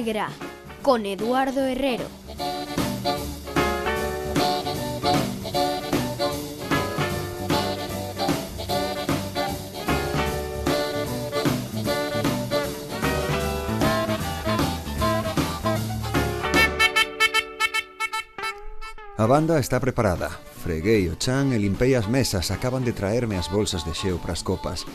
Negra con Eduardo Herrero. A banda está preparada. Freguei o chan e limpei as mesas, acaban de traerme as bolsas de xeo para as copas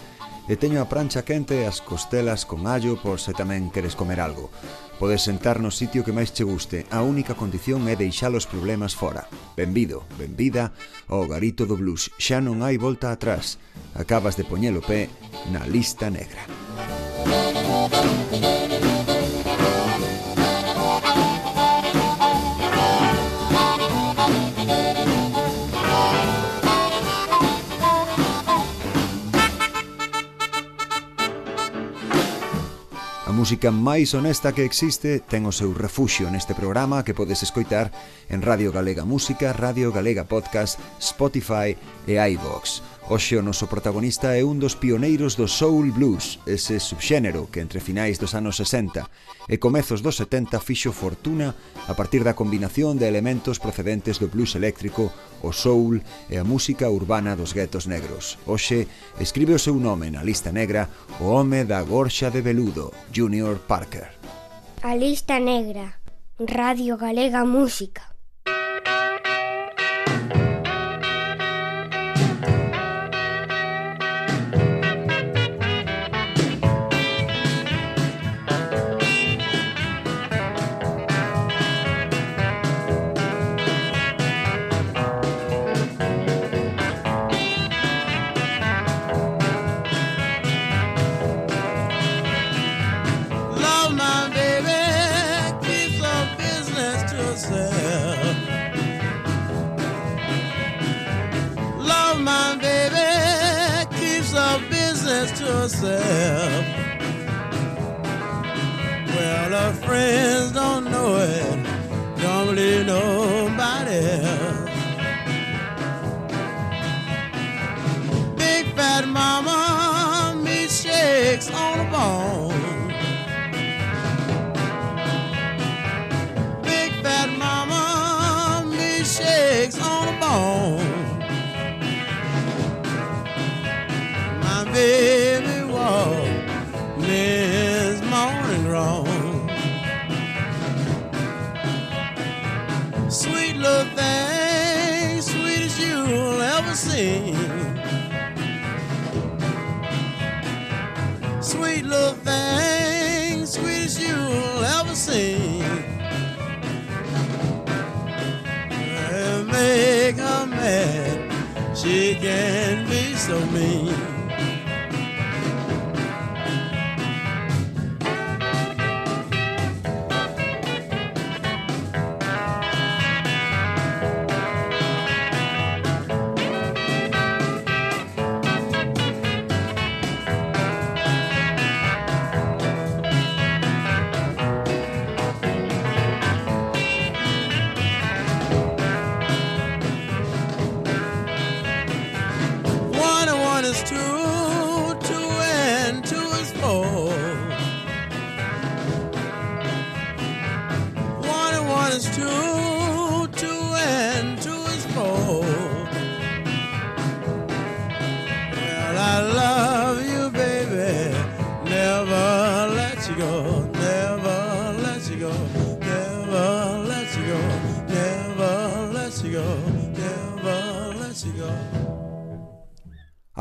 e teño a prancha quente e as costelas con allo por se tamén queres comer algo. Podes sentar no sitio que máis che guste, a única condición é deixar os problemas fora. Benvido, benvida ao garito do blues, xa non hai volta atrás. Acabas de poñer o pé na lista negra. Música música máis honesta que existe ten o seu refuxio neste programa que podes escoitar en Radio Galega Música, Radio Galega Podcast, Spotify e iVox. Oxe o noso protagonista é un dos pioneiros do soul blues, ese subxénero que entre finais dos anos 60 e comezos dos 70 fixo fortuna a partir da combinación de elementos procedentes do blues eléctrico, o soul e a música urbana dos guetos negros. Oxe escribe o seu nome na lista negra o home da gorxa de veludo, Junior Parker. A lista negra, Radio Galega Música.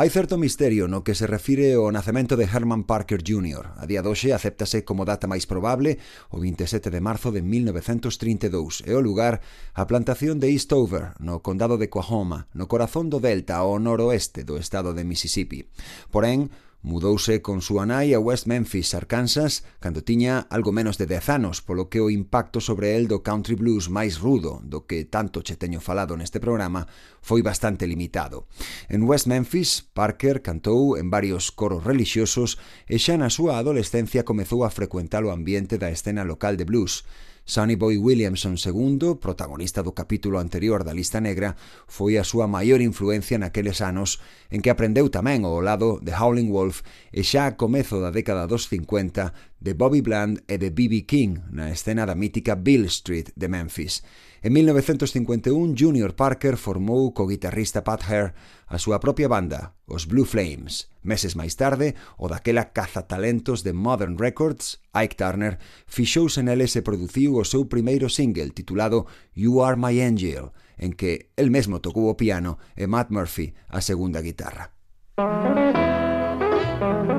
Hai certo misterio no que se refire ao nacemento de Herman Parker Jr. A día doxe acéptase como data máis probable o 27 de marzo de 1932 e o lugar a plantación de Eastover, no condado de Oklahoma, no corazón do Delta ao noroeste do estado de Mississippi. Porén, Mudouse con súa nai a West Memphis, Arkansas, cando tiña algo menos de 10 anos, polo que o impacto sobre el do country blues máis rudo, do que tanto che teño falado neste programa, foi bastante limitado. En West Memphis, Parker cantou en varios coros religiosos e xa na súa adolescencia comezou a frecuentar o ambiente da escena local de blues. Sonny Boy Williamson II, protagonista do capítulo anterior da lista negra, foi a súa maior influencia naqueles anos en que aprendeu tamén ao lado de Howling Wolf e xa a comezo da década dos 50 de Bobby Bland e de B.B. King na escena da mítica Bill Street de Memphis. En 1951, Junior Parker formou co guitarrista Pat Hare a súa propia banda, os Blue Flames. Meses máis tarde, o daquela cazatalentos de Modern Records, Ike Turner, fixouse neles e produciu o seu primeiro single titulado You Are My Angel, en que el mesmo tocou o piano e Matt Murphy a segunda guitarra. Música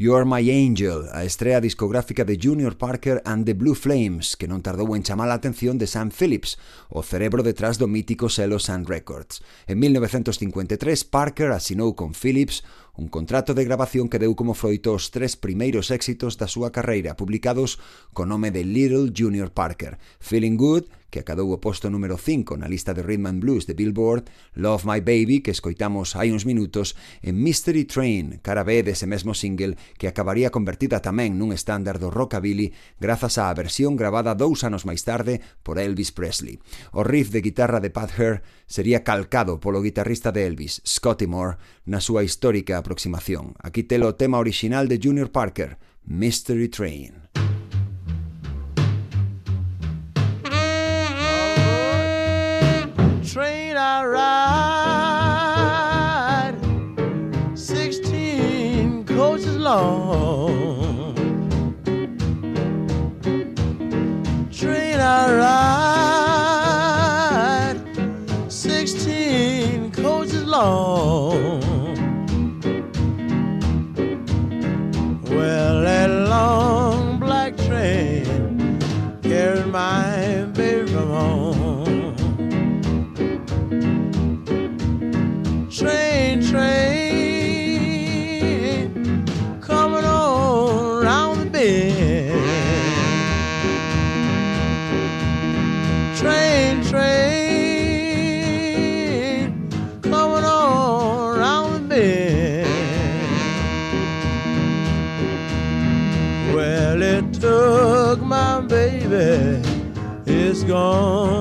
You're My Angel, a estrea discográfica de Junior Parker and the Blue Flames, que non tardou en chamar a atención de Sam Phillips, o cerebro detrás do mítico selo Sun Records. En 1953, Parker asinou con Phillips un contrato de grabación que deu como froito os tres primeiros éxitos da súa carreira publicados co nome de Little Junior Parker, Feeling Good, que acadou o posto número 5 na lista de Rhythm and Blues de Billboard, Love My Baby, que escoitamos hai uns minutos, e Mystery Train, cara B dese mesmo single, que acabaría convertida tamén nun estándar do rockabilly grazas á versión gravada dous anos máis tarde por Elvis Presley. O riff de guitarra de Pat Hare sería calcado polo guitarrista de Elvis, Scotty Moore, na súa histórica aproximación. Aquí telo o tema original de Junior Parker, Mystery Train. gone.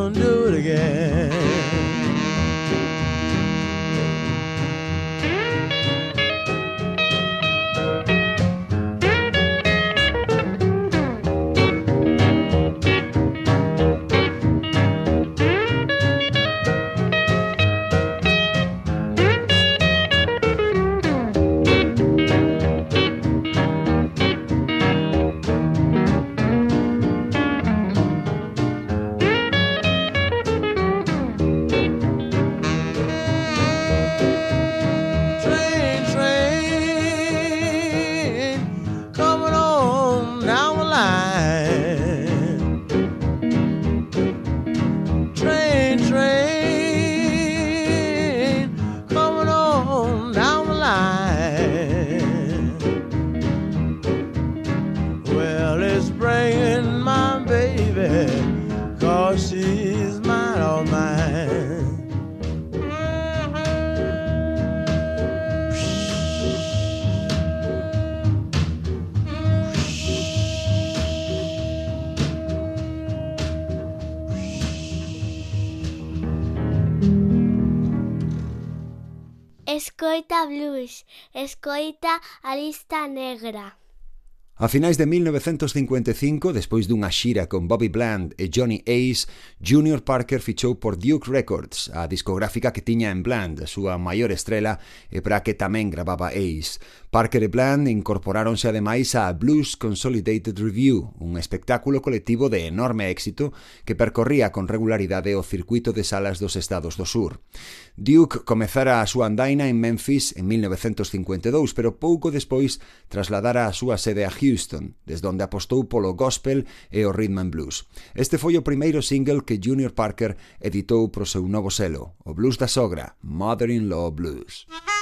escoita a lista negra. A finais de 1955, despois dunha xira con Bobby Bland e Johnny Ace, Junior Parker fichou por Duke Records, a discográfica que tiña en Bland, a súa maior estrela, e para que tamén gravaba Ace. Parker e Bland incorporáronse ademais a Blues Consolidated Review, un espectáculo colectivo de enorme éxito que percorría con regularidade o circuito de salas dos estados do sur. Duke comezara a súa andaina en Memphis en 1952, pero pouco despois trasladara a súa sede a Houston, desde onde apostou polo gospel e o rhythm and blues. Este foi o primeiro single que Junior Parker editou pro seu novo selo, o blues da sogra, Mother-in-Law Blues. Música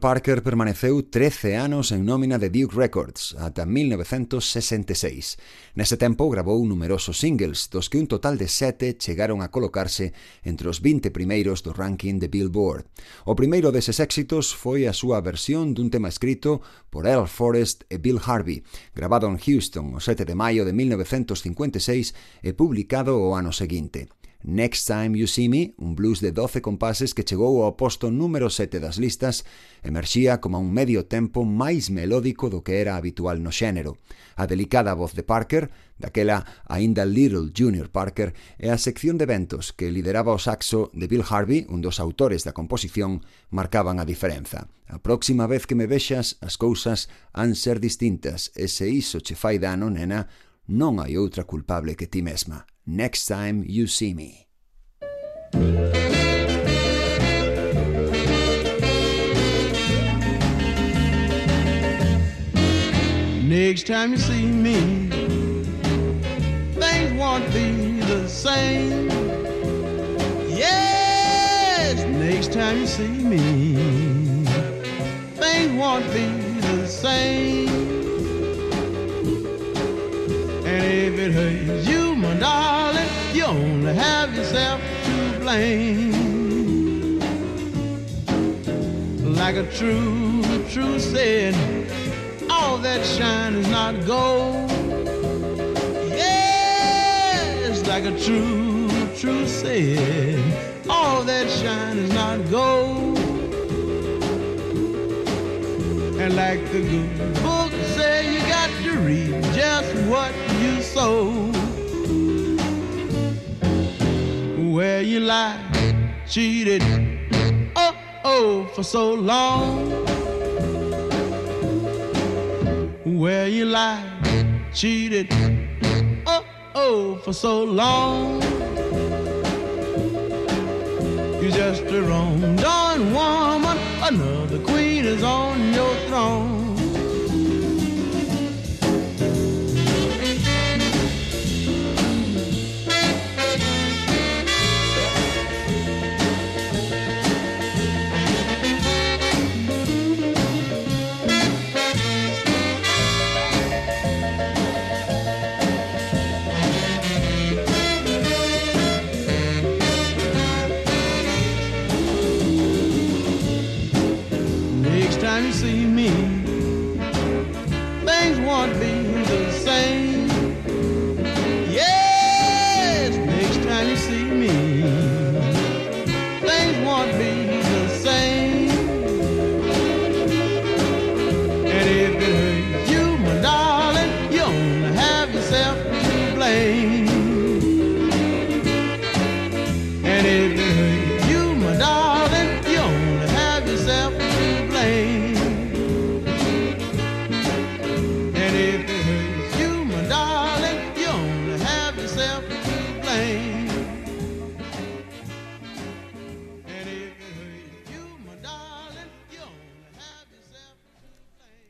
Parker permaneceu 13 anos en nómina de Duke Records ata 1966. Nese tempo grabou numerosos singles, dos que un total de sete chegaron a colocarse entre os 20 primeiros do ranking de Billboard. O primeiro deses éxitos foi a súa versión dun tema escrito por Earl Forrest e Bill Harvey, grabado en Houston o 7 de maio de 1956 e publicado o ano seguinte. Next Time You See Me, un blues de 12 compases que chegou ao posto número 7 das listas, emerxía como un medio tempo máis melódico do que era habitual no xénero. A delicada voz de Parker, daquela aínda Little Junior Parker, e a sección de ventos que lideraba o saxo de Bill Harvey, un dos autores da composición, marcaban a diferenza. A próxima vez que me vexas, as cousas han ser distintas, e se iso che fai dano, nena, non hai outra culpable que ti mesma. Next time you see me. Next time you see me, things won't be the same. Yes, next time you see me, things won't be the same. Have yourself to blame. Like a true, true said, all that shine is not gold. Yes, like a true, true said, all that shine is not gold. And like the good book say, you got to reap just what you sow. Where you lie, cheated, oh oh, for so long. Where you lie, cheated, oh oh, for so long. You're just a wrong woman. Another queen is on your throne.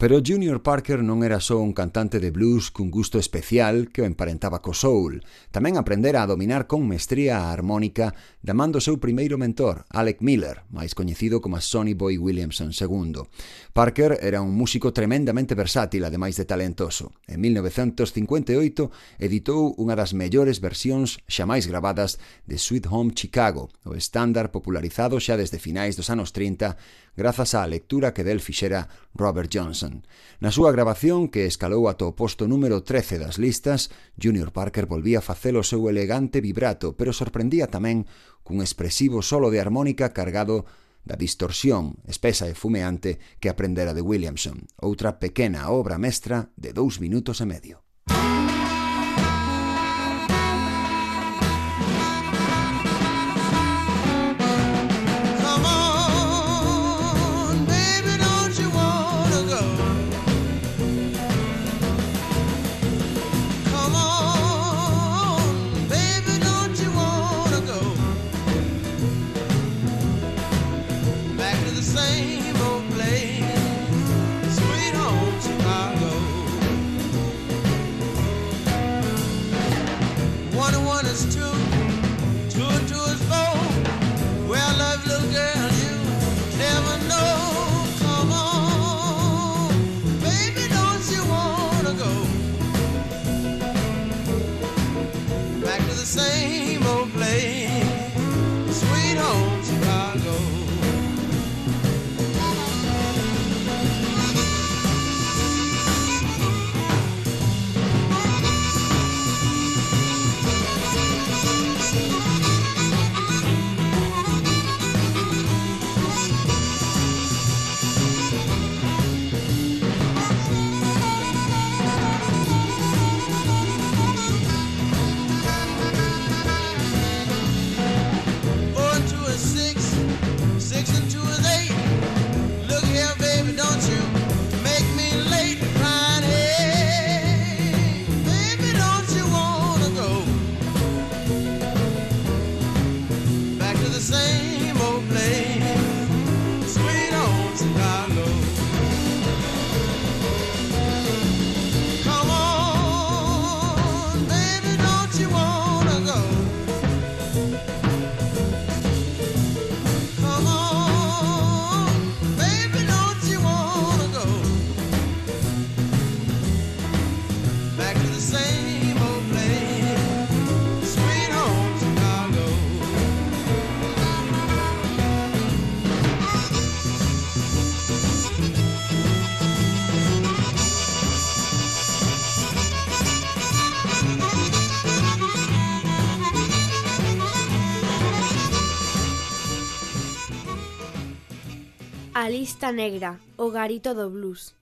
Pero Junior Parker non era só un cantante de blues cun gusto especial que o emparentaba co soul, tamén aprendera a dominar con mestría a armónica da man do seu primeiro mentor, Alec Miller, máis coñecido como Sonny Boy Williamson II. Parker era un músico tremendamente versátil, ademais de talentoso. En 1958 editou unha das mellores versións xamais gravadas de Sweet Home Chicago, o estándar popularizado xa desde finais dos anos 30 grazas á lectura que del fixera Robert Johnson. Na súa grabación, que escalou ata o posto número 13 das listas, Junior Parker volvía a facer o seu elegante vibrato, pero sorprendía tamén cun expresivo solo de armónica cargado da distorsión espesa e fumeante que aprendera de Williamson, outra pequena obra mestra de dous minutos e medio. A lista negra, o garito do blues.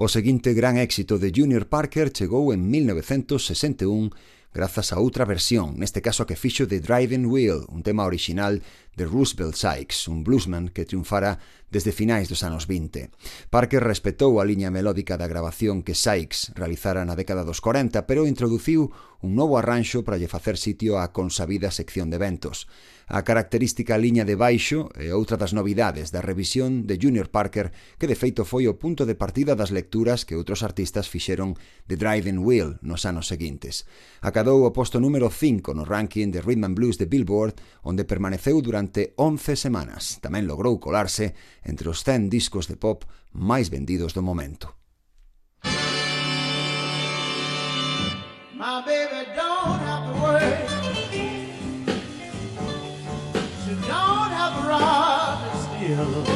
O seguinte gran éxito de Junior Parker chegou en 1961 grazas a outra versión, neste caso a que fixo de Driving Wheel, un tema original de Roosevelt Sykes, un bluesman que triunfara desde finais dos anos 20. Parker respetou a liña melódica da grabación que Sykes realizara na década dos 40, pero introduciu un novo arranxo para lle facer sitio á consabida sección de eventos a característica liña de baixo é outra das novidades da revisión de Junior Parker que de feito foi o punto de partida das lecturas que outros artistas fixeron de Driving Wheel nos anos seguintes. Acadou o posto número 5 no ranking de Rhythm and Blues de Billboard onde permaneceu durante 11 semanas. Tamén logrou colarse entre os 100 discos de pop máis vendidos do momento. My baby don't Savior.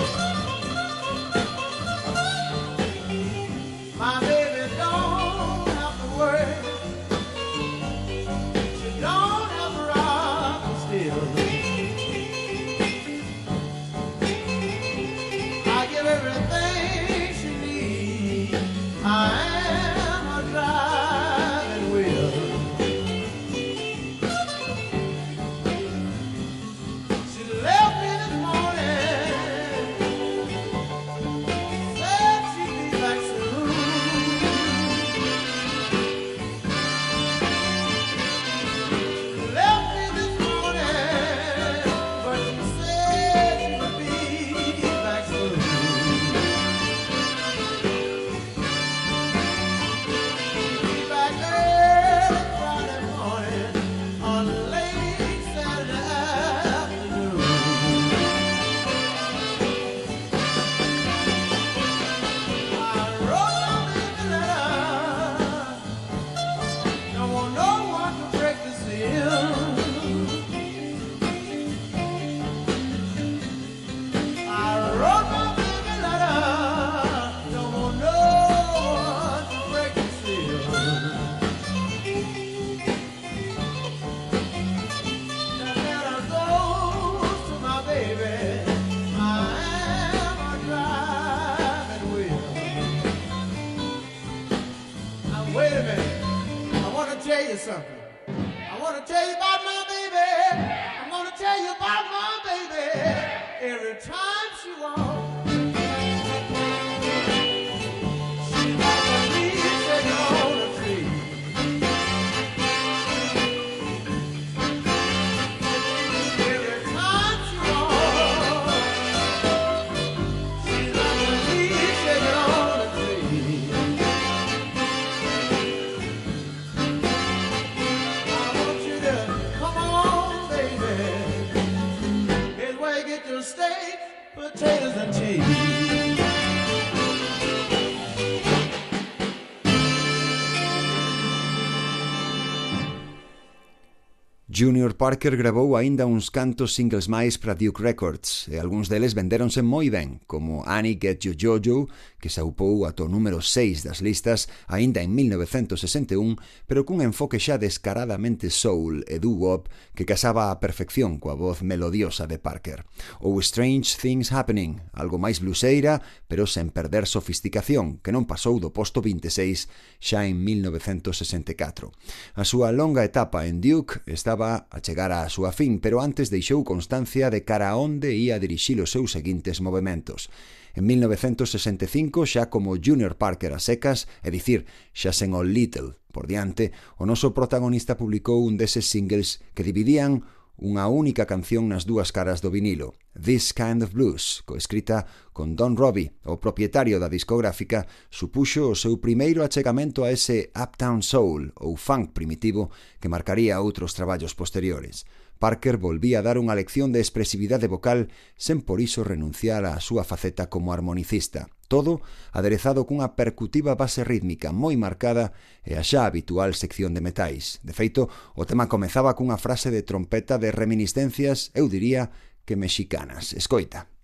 Junior Parker gravou aínda uns cantos singles máis para Duke Records e algúns deles vendéronse moi ben, como Annie Get You Jojo, que se aupou ato número 6 das listas aínda en 1961, pero cun enfoque xa descaradamente soul e doo-wop que casaba a perfección coa voz melodiosa de Parker. Ou Strange Things Happening, algo máis bluseira, pero sen perder sofisticación, que non pasou do posto 26 xa en 1964. A súa longa etapa en Duke estaba estaba a chegar á súa fin, pero antes deixou constancia de cara a onde ia dirixir os seus seguintes movimentos. En 1965, xa como Junior Parker a secas, é dicir, xa sen o Little por diante, o noso protagonista publicou un deses singles que dividían unha única canción nas dúas caras do vinilo, This Kind of Blues, coescrita con Don Robbie, o propietario da discográfica, supuxo o seu primeiro achegamento a ese Uptown Soul ou funk primitivo que marcaría outros traballos posteriores. Parker volvía a dar unha lección de expresividade vocal sen por iso renunciar á súa faceta como armonicista. Todo aderezado cunha percutiva base rítmica moi marcada e a xa habitual sección de metais. De feito, o tema comezaba cunha frase de trompeta de reminiscencias, eu diría, que mexicanas. Escoita.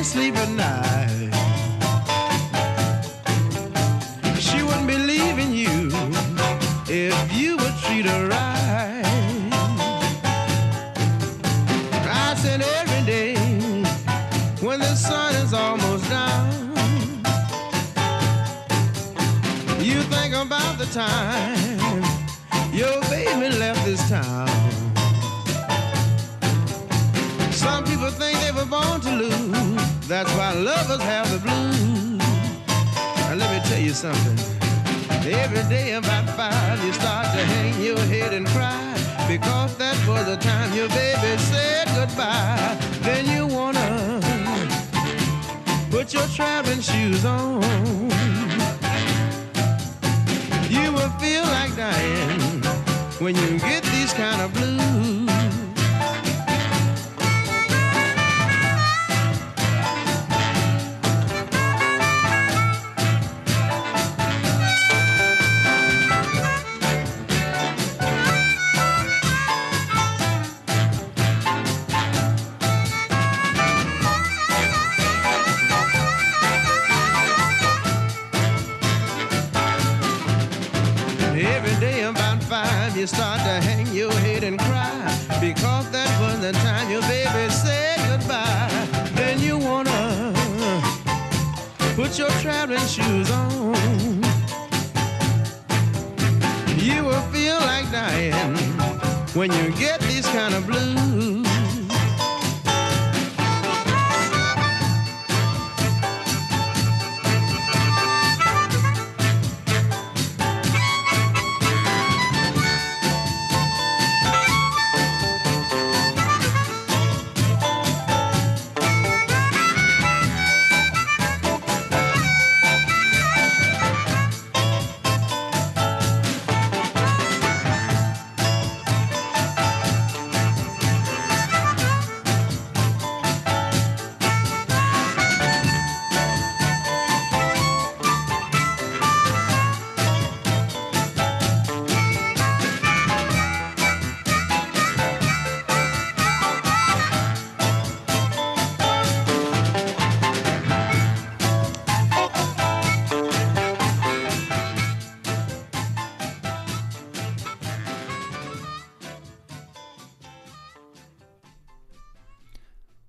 Can't sleep at night. She wouldn't believe in you if you would treat her right. I said every day when the sun is almost down. You think about the time your baby left this town. Some people think they were born to lose. That's why lovers have the blues. Now let me tell you something. Every day about five, you start to hang your head and cry because that was the time your baby said goodbye. Then you wanna put your traveling shoes on. You will feel like dying when you get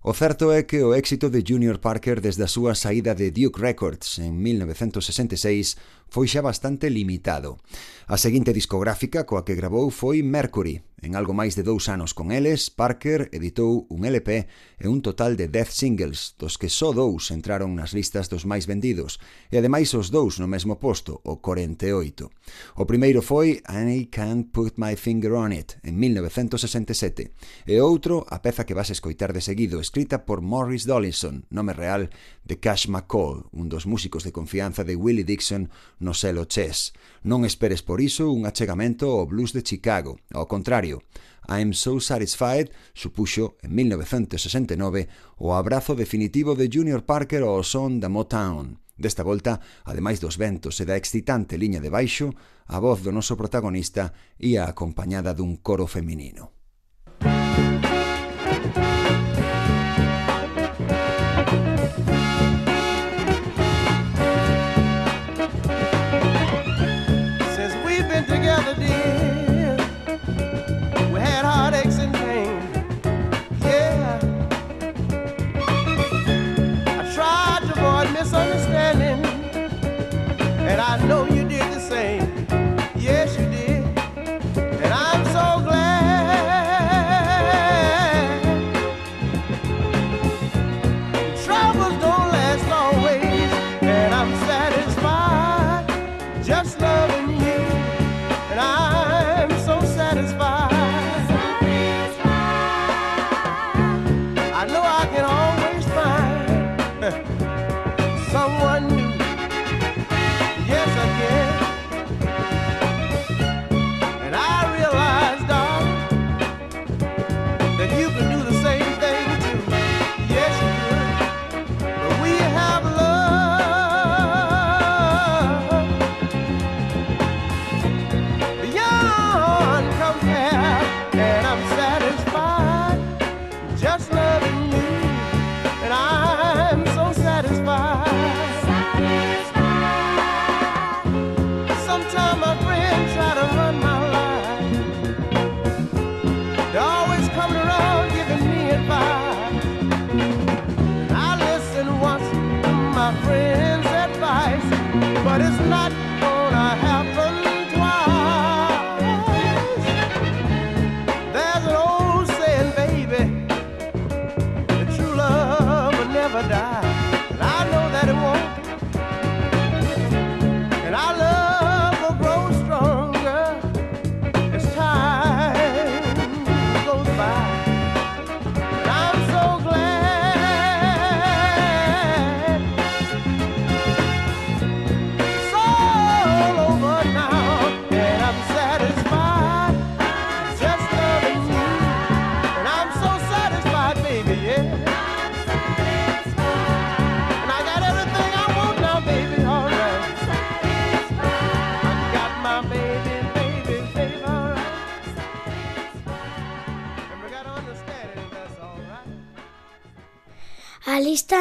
O certo é que o éxito de Junior Parker desde a súa saída de Duke Records en 1966 foi xa bastante limitado. A seguinte discográfica coa que grabou foi Mercury. En algo máis de dous anos con eles, Parker editou un LP e un total de 10 singles, dos que só dous entraron nas listas dos máis vendidos, e ademais os dous no mesmo posto, o 48. O primeiro foi I Can't Put My Finger On It, en 1967, e outro a peza que vas escoitar de seguido, escrita por Morris Dollison, nome real de Cash McCall, un dos músicos de confianza de Willie Dixon no selo Chess. Non esperes por iso un achegamento ao blues de Chicago. Ao contrario, I'm So Satisfied supuxo, en 1969, o abrazo definitivo de Junior Parker ao son da Motown. Desta volta, ademais dos ventos e da excitante liña de baixo, a voz do noso protagonista ia acompañada dun coro feminino. Someone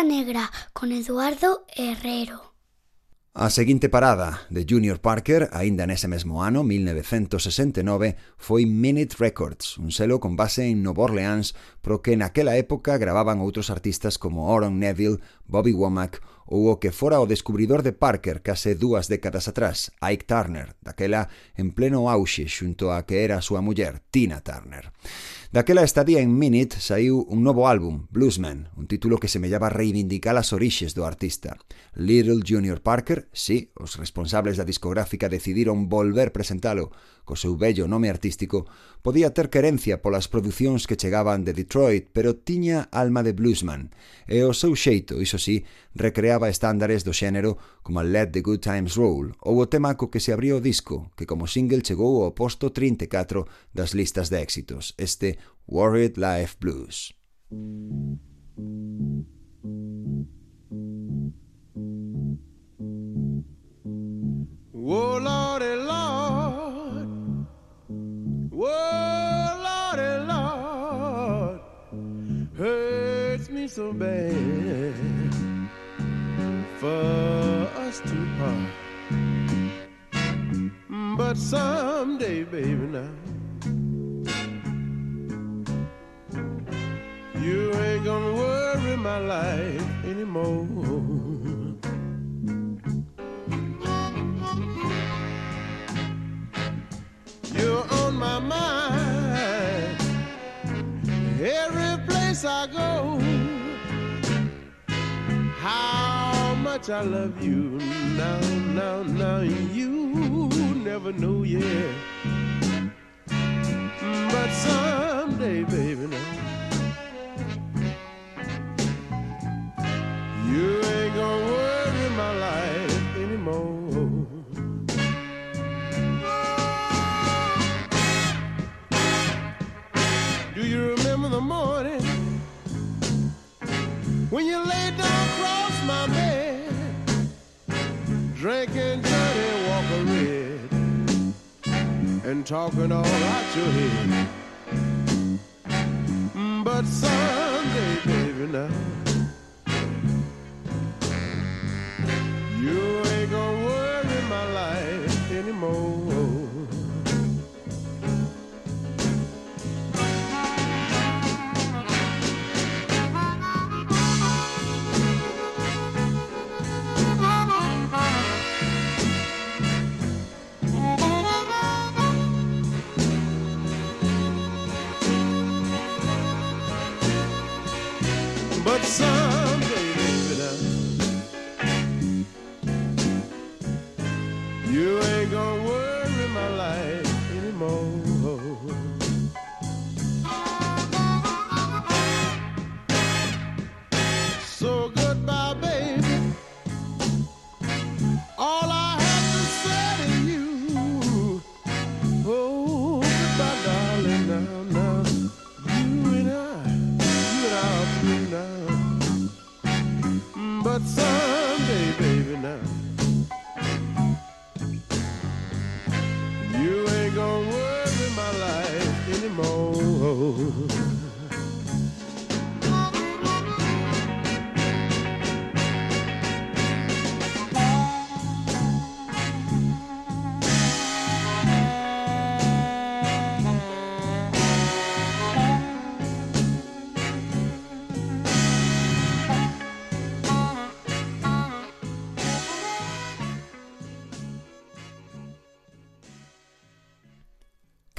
Lista Negra con Eduardo Herrero. A seguinte parada de Junior Parker, aínda nese mesmo ano, 1969, foi Minute Records, un selo con base en Nova Orleans pro que naquela época gravaban outros artistas como Oron Neville, Bobby Womack ou o que fora o descubridor de Parker case dúas décadas atrás, Ike Turner, daquela en pleno auxe xunto a que era a súa muller, Tina Turner. Daquela estadía en Minute saiu un novo álbum, Bluesman, un título que semellaba reivindicar as orixes do artista. Little Junior Parker, sí, os responsables da discográfica decidiron volver presentalo co seu bello nome artístico, podía ter querencia polas producións que chegaban de Detroit, pero tiña alma de bluesman, e o seu xeito, iso sí, recreaba estándares do xénero como a Let the Good Times Roll ou o tema co que se abriu o disco, que como single chegou ao posto 34 das listas de éxitos, este Worried Life Blues. Oh Lordy Lord, oh Lordy Lord, hurts me so bad. For us to part. But someday, baby, now. You ain't gonna worry my life anymore. You're on my mind. Every place I go. How much I love you now, now, now. You never know yet. But someday, baby, now. You ain't gonna worry my life anymore. Do you remember the morning when you laid down across my bed, drinking Johnny Walker Red and talking all out your head? But someday, baby, now you ain't gonna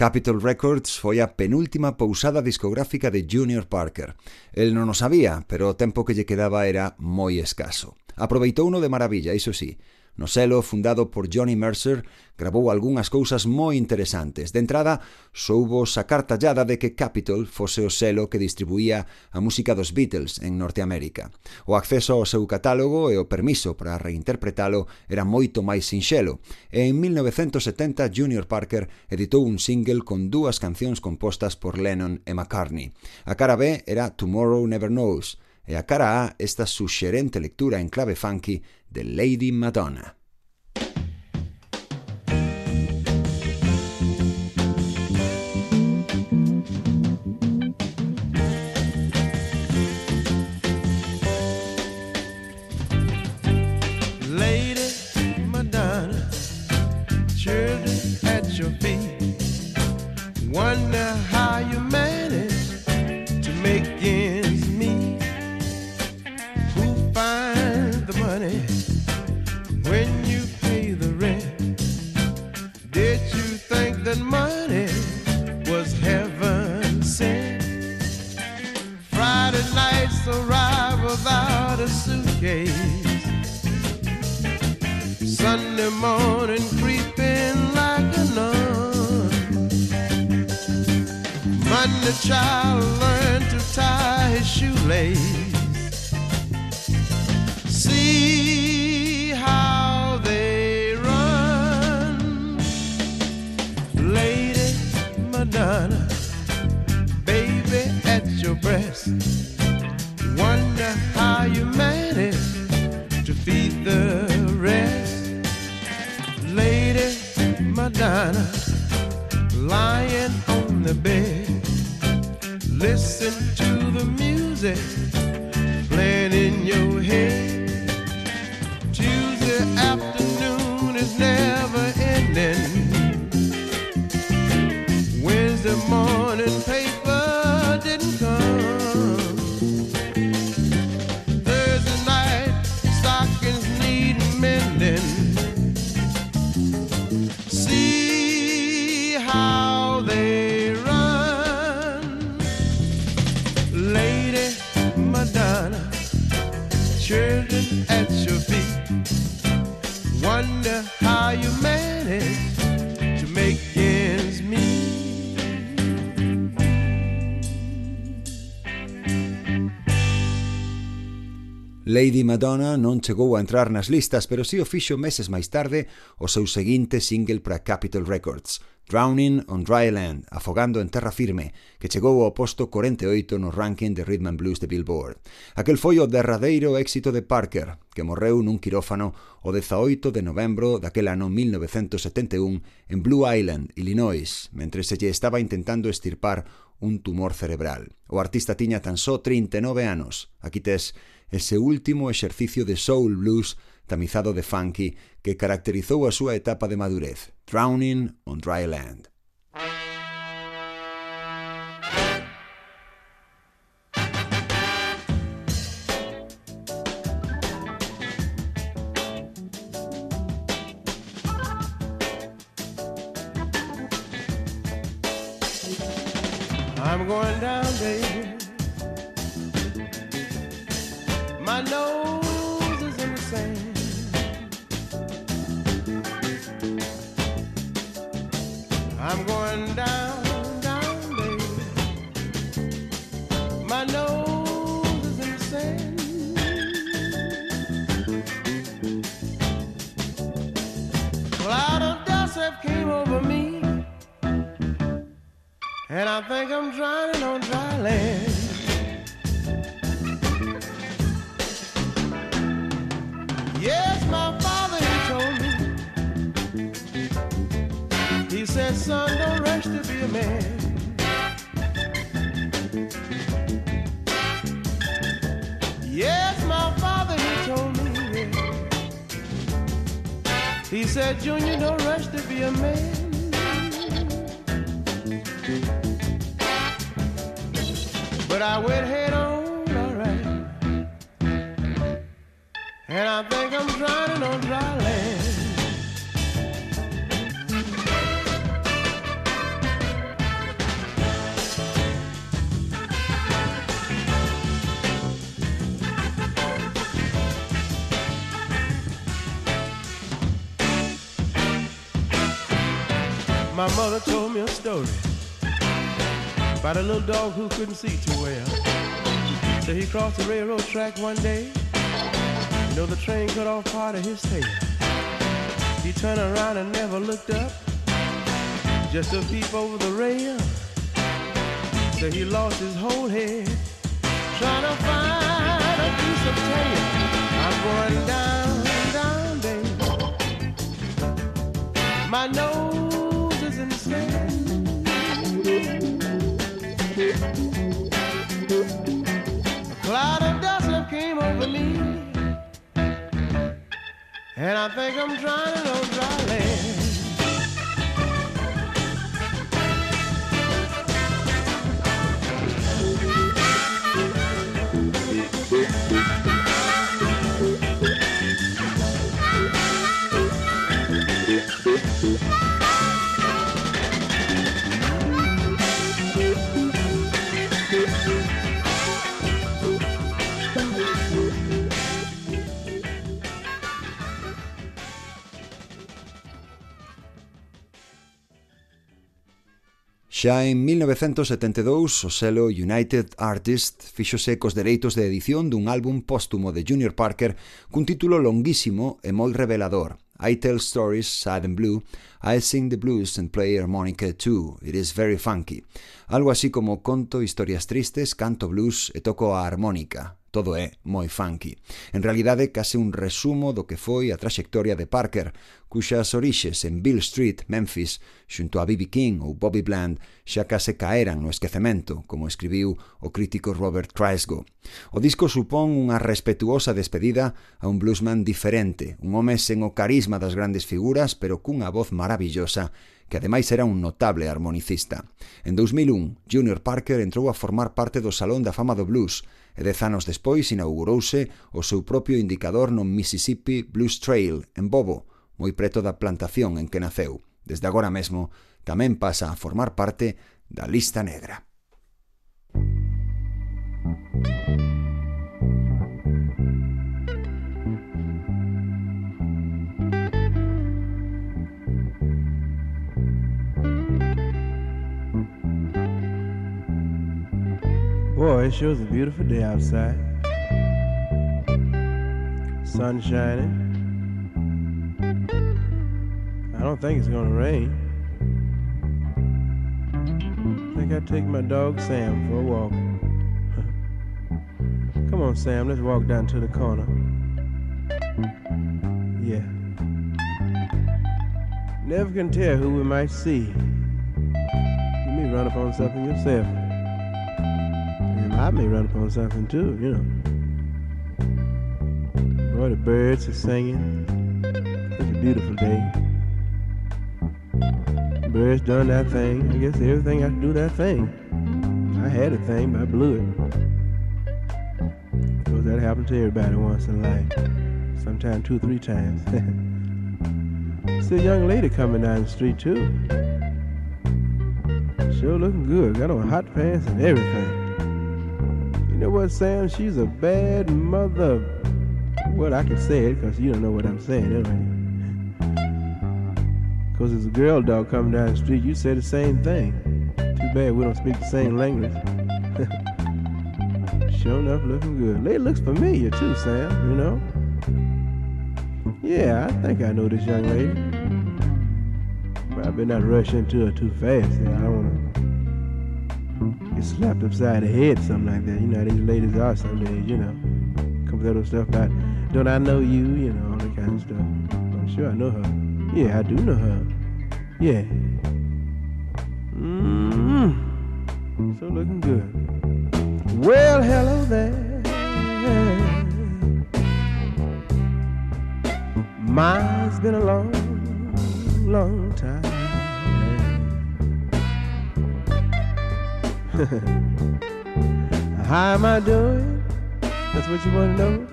Capitol Records foi a penúltima pousada discográfica de Junior Parker. El non o sabía, pero o tempo que lle quedaba era moi escaso. Aproveitouno de maravilla, iso sí, No selo fundado por Johnny Mercer grabou algunhas cousas moi interesantes. De entrada, soubo sacar tallada de que Capitol fose o selo que distribuía a música dos Beatles en Norteamérica. O acceso ao seu catálogo e o permiso para reinterpretalo era moito máis sinxelo. E en 1970 Junior Parker editou un single con dúas cancións compostas por Lennon e McCartney. A cara B era Tomorrow Never Knows e a cara A esta suxerente lectura en clave funky de Lady Madonna. Sunday morning creeping like a nun. Monday child learned to tie his shoelace. See how they run, Lady Madonna, baby at your breast. Wonder how you manage to feed the Dinah lying on the bed. Listen to the music playing in your head. Lady Madonna non chegou a entrar nas listas, pero si o fixo meses máis tarde o seu seguinte single para Capitol Records, Drowning on Dry Land, afogando en terra firme, que chegou ao posto 48 no ranking de Rhythm and Blues de Billboard. Aquel foi o derradeiro éxito de Parker, que morreu nun quirófano o 18 de novembro daquel ano 1971 en Blue Island, Illinois, mentre se lle estaba intentando estirpar un tumor cerebral. O artista tiña tan só 39 anos. Aquí tes ese último exercicio de soul blues tamizado de funky que caracterizou a súa etapa de madurez, Drowning on Dry Land. I know about a little dog who couldn't see too well. So he crossed the railroad track one day. You know, the train cut off part of his tail. He turned around and never looked up, just to peep over the rail. So he lost his whole head, trying to find a piece of tail. I'm going down, down, baby. My nose And I think I'm drowning on dry land. Xa en 1972, o selo United Artists fixose cos dereitos de edición dun álbum póstumo de Junior Parker cun título longuísimo e moi revelador, I Tell Stories, Sad and Blue, I Sing the Blues and Play Harmonica Too, It Is Very Funky. Algo así como conto historias tristes, canto blues e toco a armónica. Todo é moi funky. En realidade, case un resumo do que foi a traxectoria de Parker, cuxas orixes en Bill Street, Memphis, xunto a B.B. King ou Bobby Bland, xa case caeran no esquecemento, como escribiu o crítico Robert Trisgo. O disco supón unha respetuosa despedida a un bluesman diferente, un home sen o carisma das grandes figuras, pero cunha voz maravillosa que ademais era un notable armonicista. En 2001, Junior Parker entrou a formar parte do Salón da Fama do Blues, e dez anos despois inaugurouse o seu propio indicador no Mississippi Blues Trail, en Bobo, moi preto da plantación en que naceu. Desde agora mesmo tamén pasa a formar parte da lista negra. Thank you. Boy, it sure is a beautiful day outside. Sun shining. I don't think it's gonna rain. I think I'd take my dog Sam for a walk. Come on, Sam, let's walk down to the corner. Yeah. Never can tell who we might see. You may run up on something yourself. I may run up on something too, you know. Boy, the birds are singing. Such a beautiful day. Birds done that thing. I guess everything had to do that thing. I had a thing, but I blew it. Because that happens to everybody once in life. Sometimes two, three times. See a young lady coming down the street too. Sure looking good. Got on hot pants and everything. You know what, Sam? She's a bad mother. Well, I can say it because you don't know what I'm saying anyway. Because there's a girl dog coming down the street, you say the same thing. Too bad we don't speak the same language. sure enough, looking good. Lady looks familiar too, Sam, you know? Yeah, I think I know this young lady. But I better not rush into her too fast. I don't want to get slapped upside the head something like that. You know these ladies are some days, you know. Of stuff about, don't I know you, you know, all that kind of stuff. I'm sure I know her. Yeah, I do know her. Yeah. Mmm. So looking good. Well, hello there. Mine's been a long, long time. How am I doing? That's what you want to know?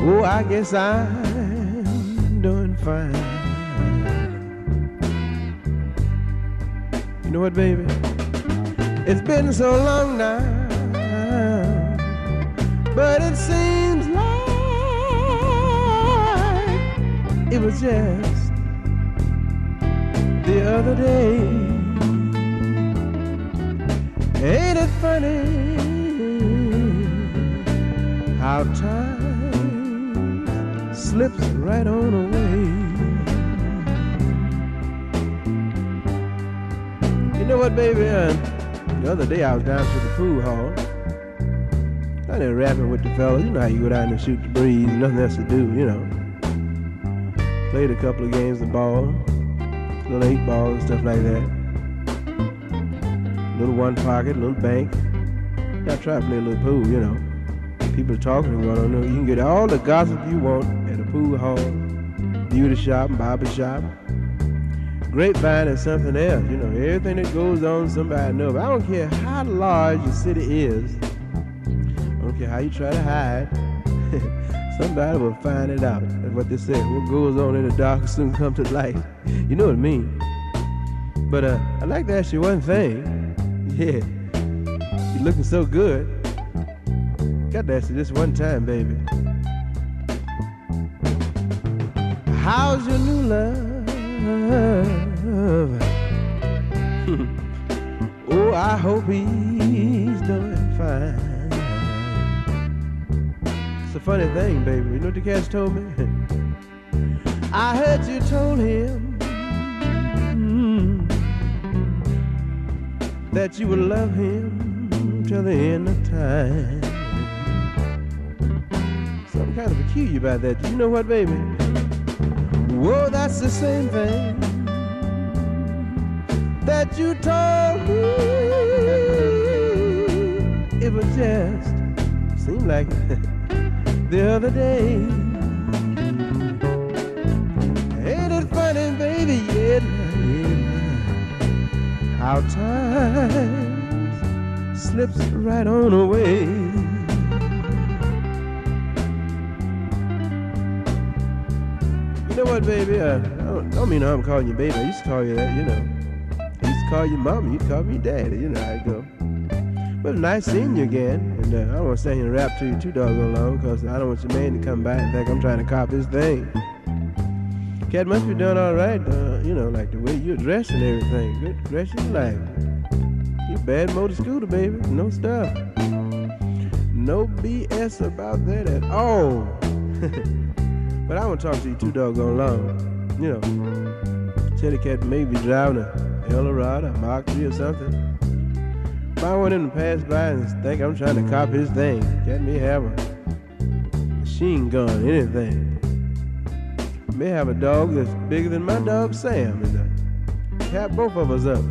Oh, I guess I'm doing fine. You know what, baby? It's been so long now, but it seems like it was just the other day. Ain't it funny how time slips right on away? You know what, baby? The other day I was down to the pool hall. I there rapping with the fellas. You know how you go down and shoot the breeze, nothing else to do, you know. Played a couple of games of ball, little eight ball and stuff like that. Little one pocket, little bank. I try to play a little pool, you know. People are talking and going on. You can get all the gossip you want at a pool hall, beauty shop, barber shop. Grapevine is something else, you know. Everything that goes on, somebody knows. I don't care how large your city is. I don't care how you try to hide. Somebody will find it out. That's what they say. What goes on in the dark will soon come to light. You know what I mean? But uh, I'd like to ask you one thing. Yeah, you're looking so good. Got to ask you this one time, baby. How's your new love? oh, I hope he's doing fine. It's a funny thing, baby. You know what the cats told me? I heard you told him that you would love him till the end of time. Something kind of peculiar about that. You know what, baby? Whoa, that's the same thing that you told me. It was just seemed like the other day. Ain't it funny, baby? Yeah. How time slips right on away. You know what, baby? I don't, don't mean I'm calling you baby. I used to call you that, you know. I used to call you mama. You call me daddy. You know how it go. But nice seeing you again. And uh, I don't want to stand here and rap to you too doggone long because I don't want your man to come by and think I'm trying to cop his thing. Cat must be doing all right, uh, you know, like the way you're dressed and everything. Good dress you like. You bad motor scooter, baby. No stuff. No BS about that at all. but I won't talk to you too doggone long. You know, Teddy Cat may be driving a Eldorado, a Mark 3 or something. If I want him to pass by and think I'm trying to cop his thing, Cat may have a machine gun, anything. May have a dog that's bigger than my dog Sam and uh, cap both of us up.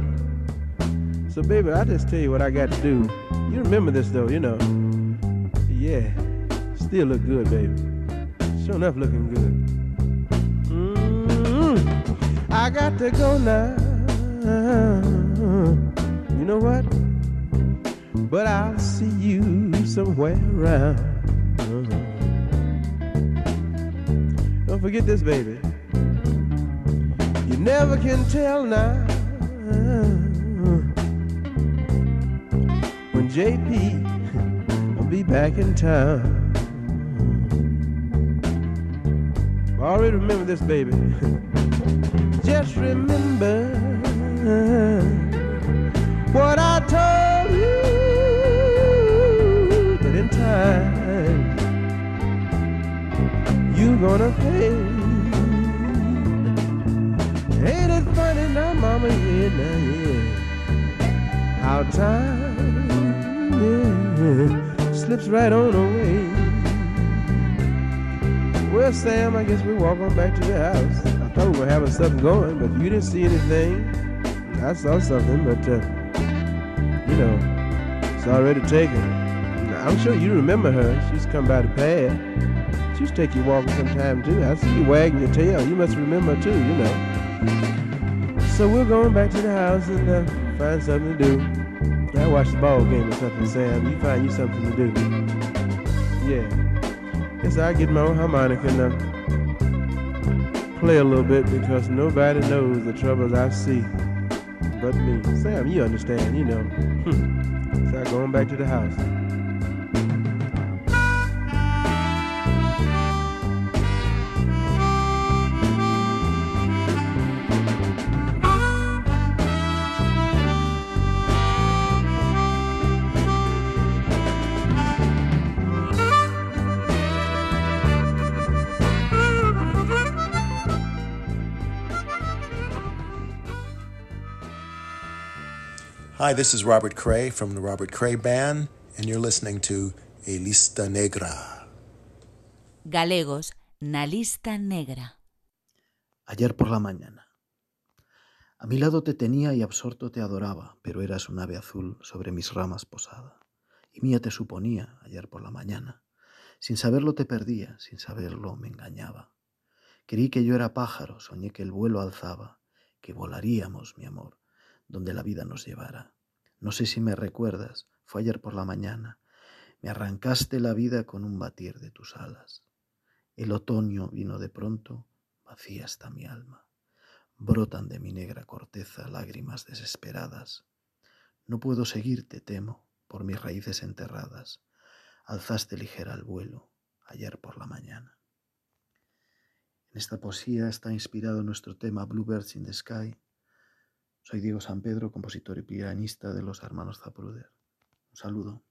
So baby, I just tell you what I got to do. You remember this though, you know. Yeah, still look good, baby. Sure enough looking good. mm I got to go now. You know what? But I'll see you somewhere around. Don't forget this, baby. You never can tell now when JP will be back in town. I already remember this, baby. Just remember what I told you that in time you gonna pay. Ain't it funny now, mama? Yeah, now, yeah. How time yeah, slips right on away. Well, Sam, I guess we walk on back to the house. I thought we were having something going, but you didn't see anything. I saw something, but uh, you know, it's already taken. I'm sure you remember her. She's come by the pad. To take you walking sometime too. I see you wagging your tail. You must remember too, you know. So we're going back to the house and uh, find something to do. I watch the ball game or something, Sam. You find you something to do. Yeah. Guess I get my own harmonica and uh, play a little bit because nobody knows the troubles I see but me. Sam, you understand, you know. so I'm going back to the house. Hi, this is Robert Cray from the Robert Cray Band, and you're listening to A Lista Negra. Galegos, na lista negra. Ayer por la mañana. A mi lado te tenía y absorto te adoraba, pero eras un ave azul sobre mis ramas posada. Y mía te suponía ayer por la mañana. Sin saberlo te perdía, sin saberlo me engañaba. Creí que yo era pájaro, soñé que el vuelo alzaba, que volaríamos, mi amor, donde la vida nos llevara. No sé si me recuerdas, fue ayer por la mañana. Me arrancaste la vida con un batir de tus alas. El otoño vino de pronto, vacía está mi alma. Brotan de mi negra corteza lágrimas desesperadas. No puedo seguirte, temo, por mis raíces enterradas. Alzaste ligera el vuelo ayer por la mañana. En esta poesía está inspirado nuestro tema Bluebirds in the Sky. Soy Diego San Pedro, compositor y pianista de los hermanos Zapruder. Un saludo.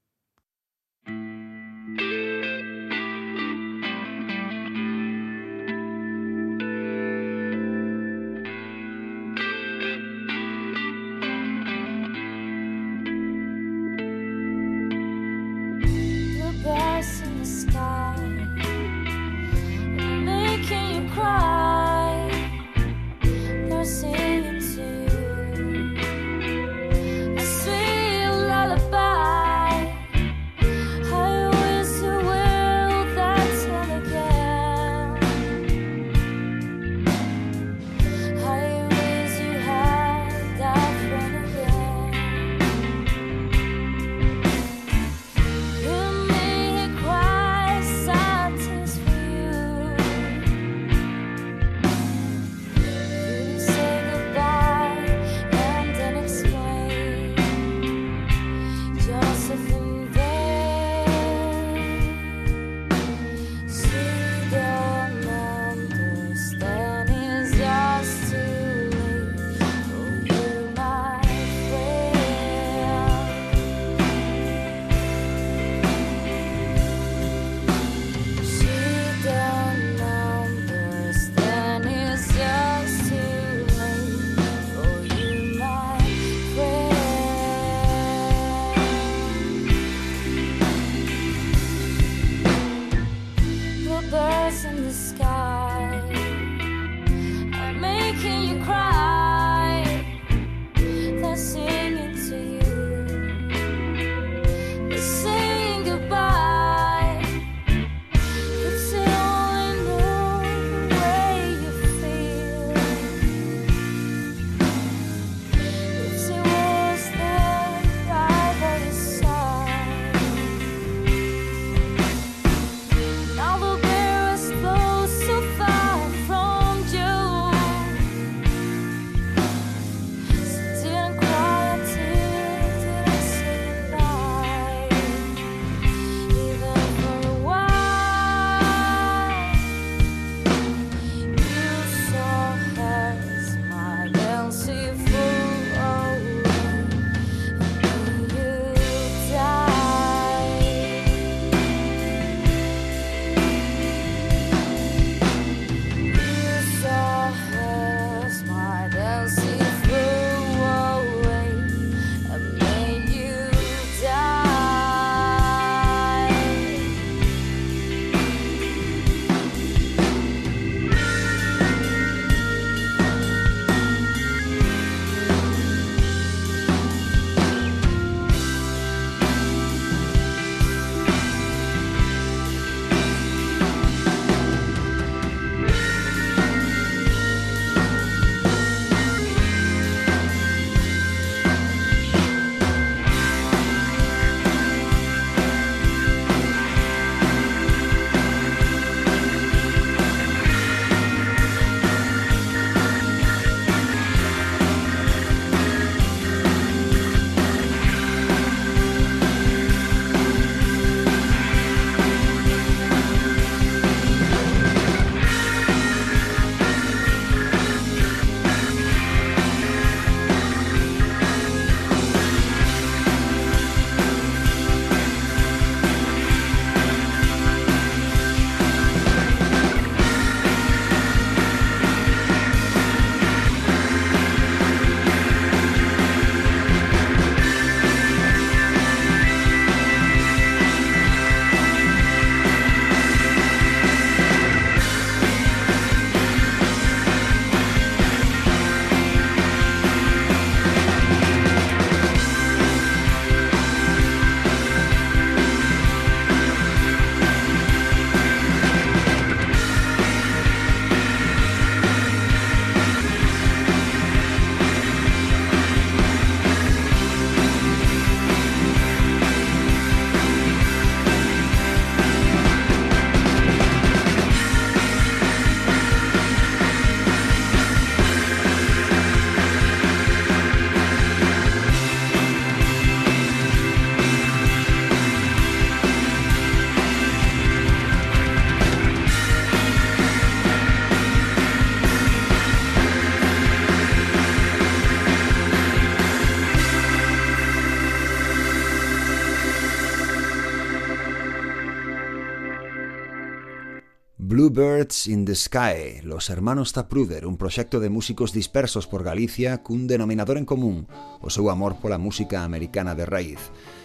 Birds in the Sky, Los Hermanos Tapruder, un proxecto de músicos dispersos por Galicia cun denominador en común, o seu amor pola música americana de raíz.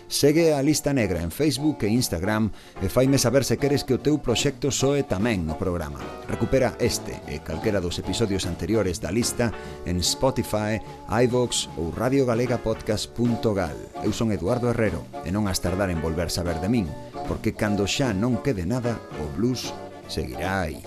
Segue a lista negra en Facebook e Instagram e faime saber se queres que o teu proxecto soe tamén no programa. Recupera este e calquera dos episodios anteriores da lista en Spotify, iVox ou radiogalegapodcast.gal. Eu son Eduardo Herrero e non has tardar en volver saber de min, porque cando xa non quede nada, o blues seguirá ahí.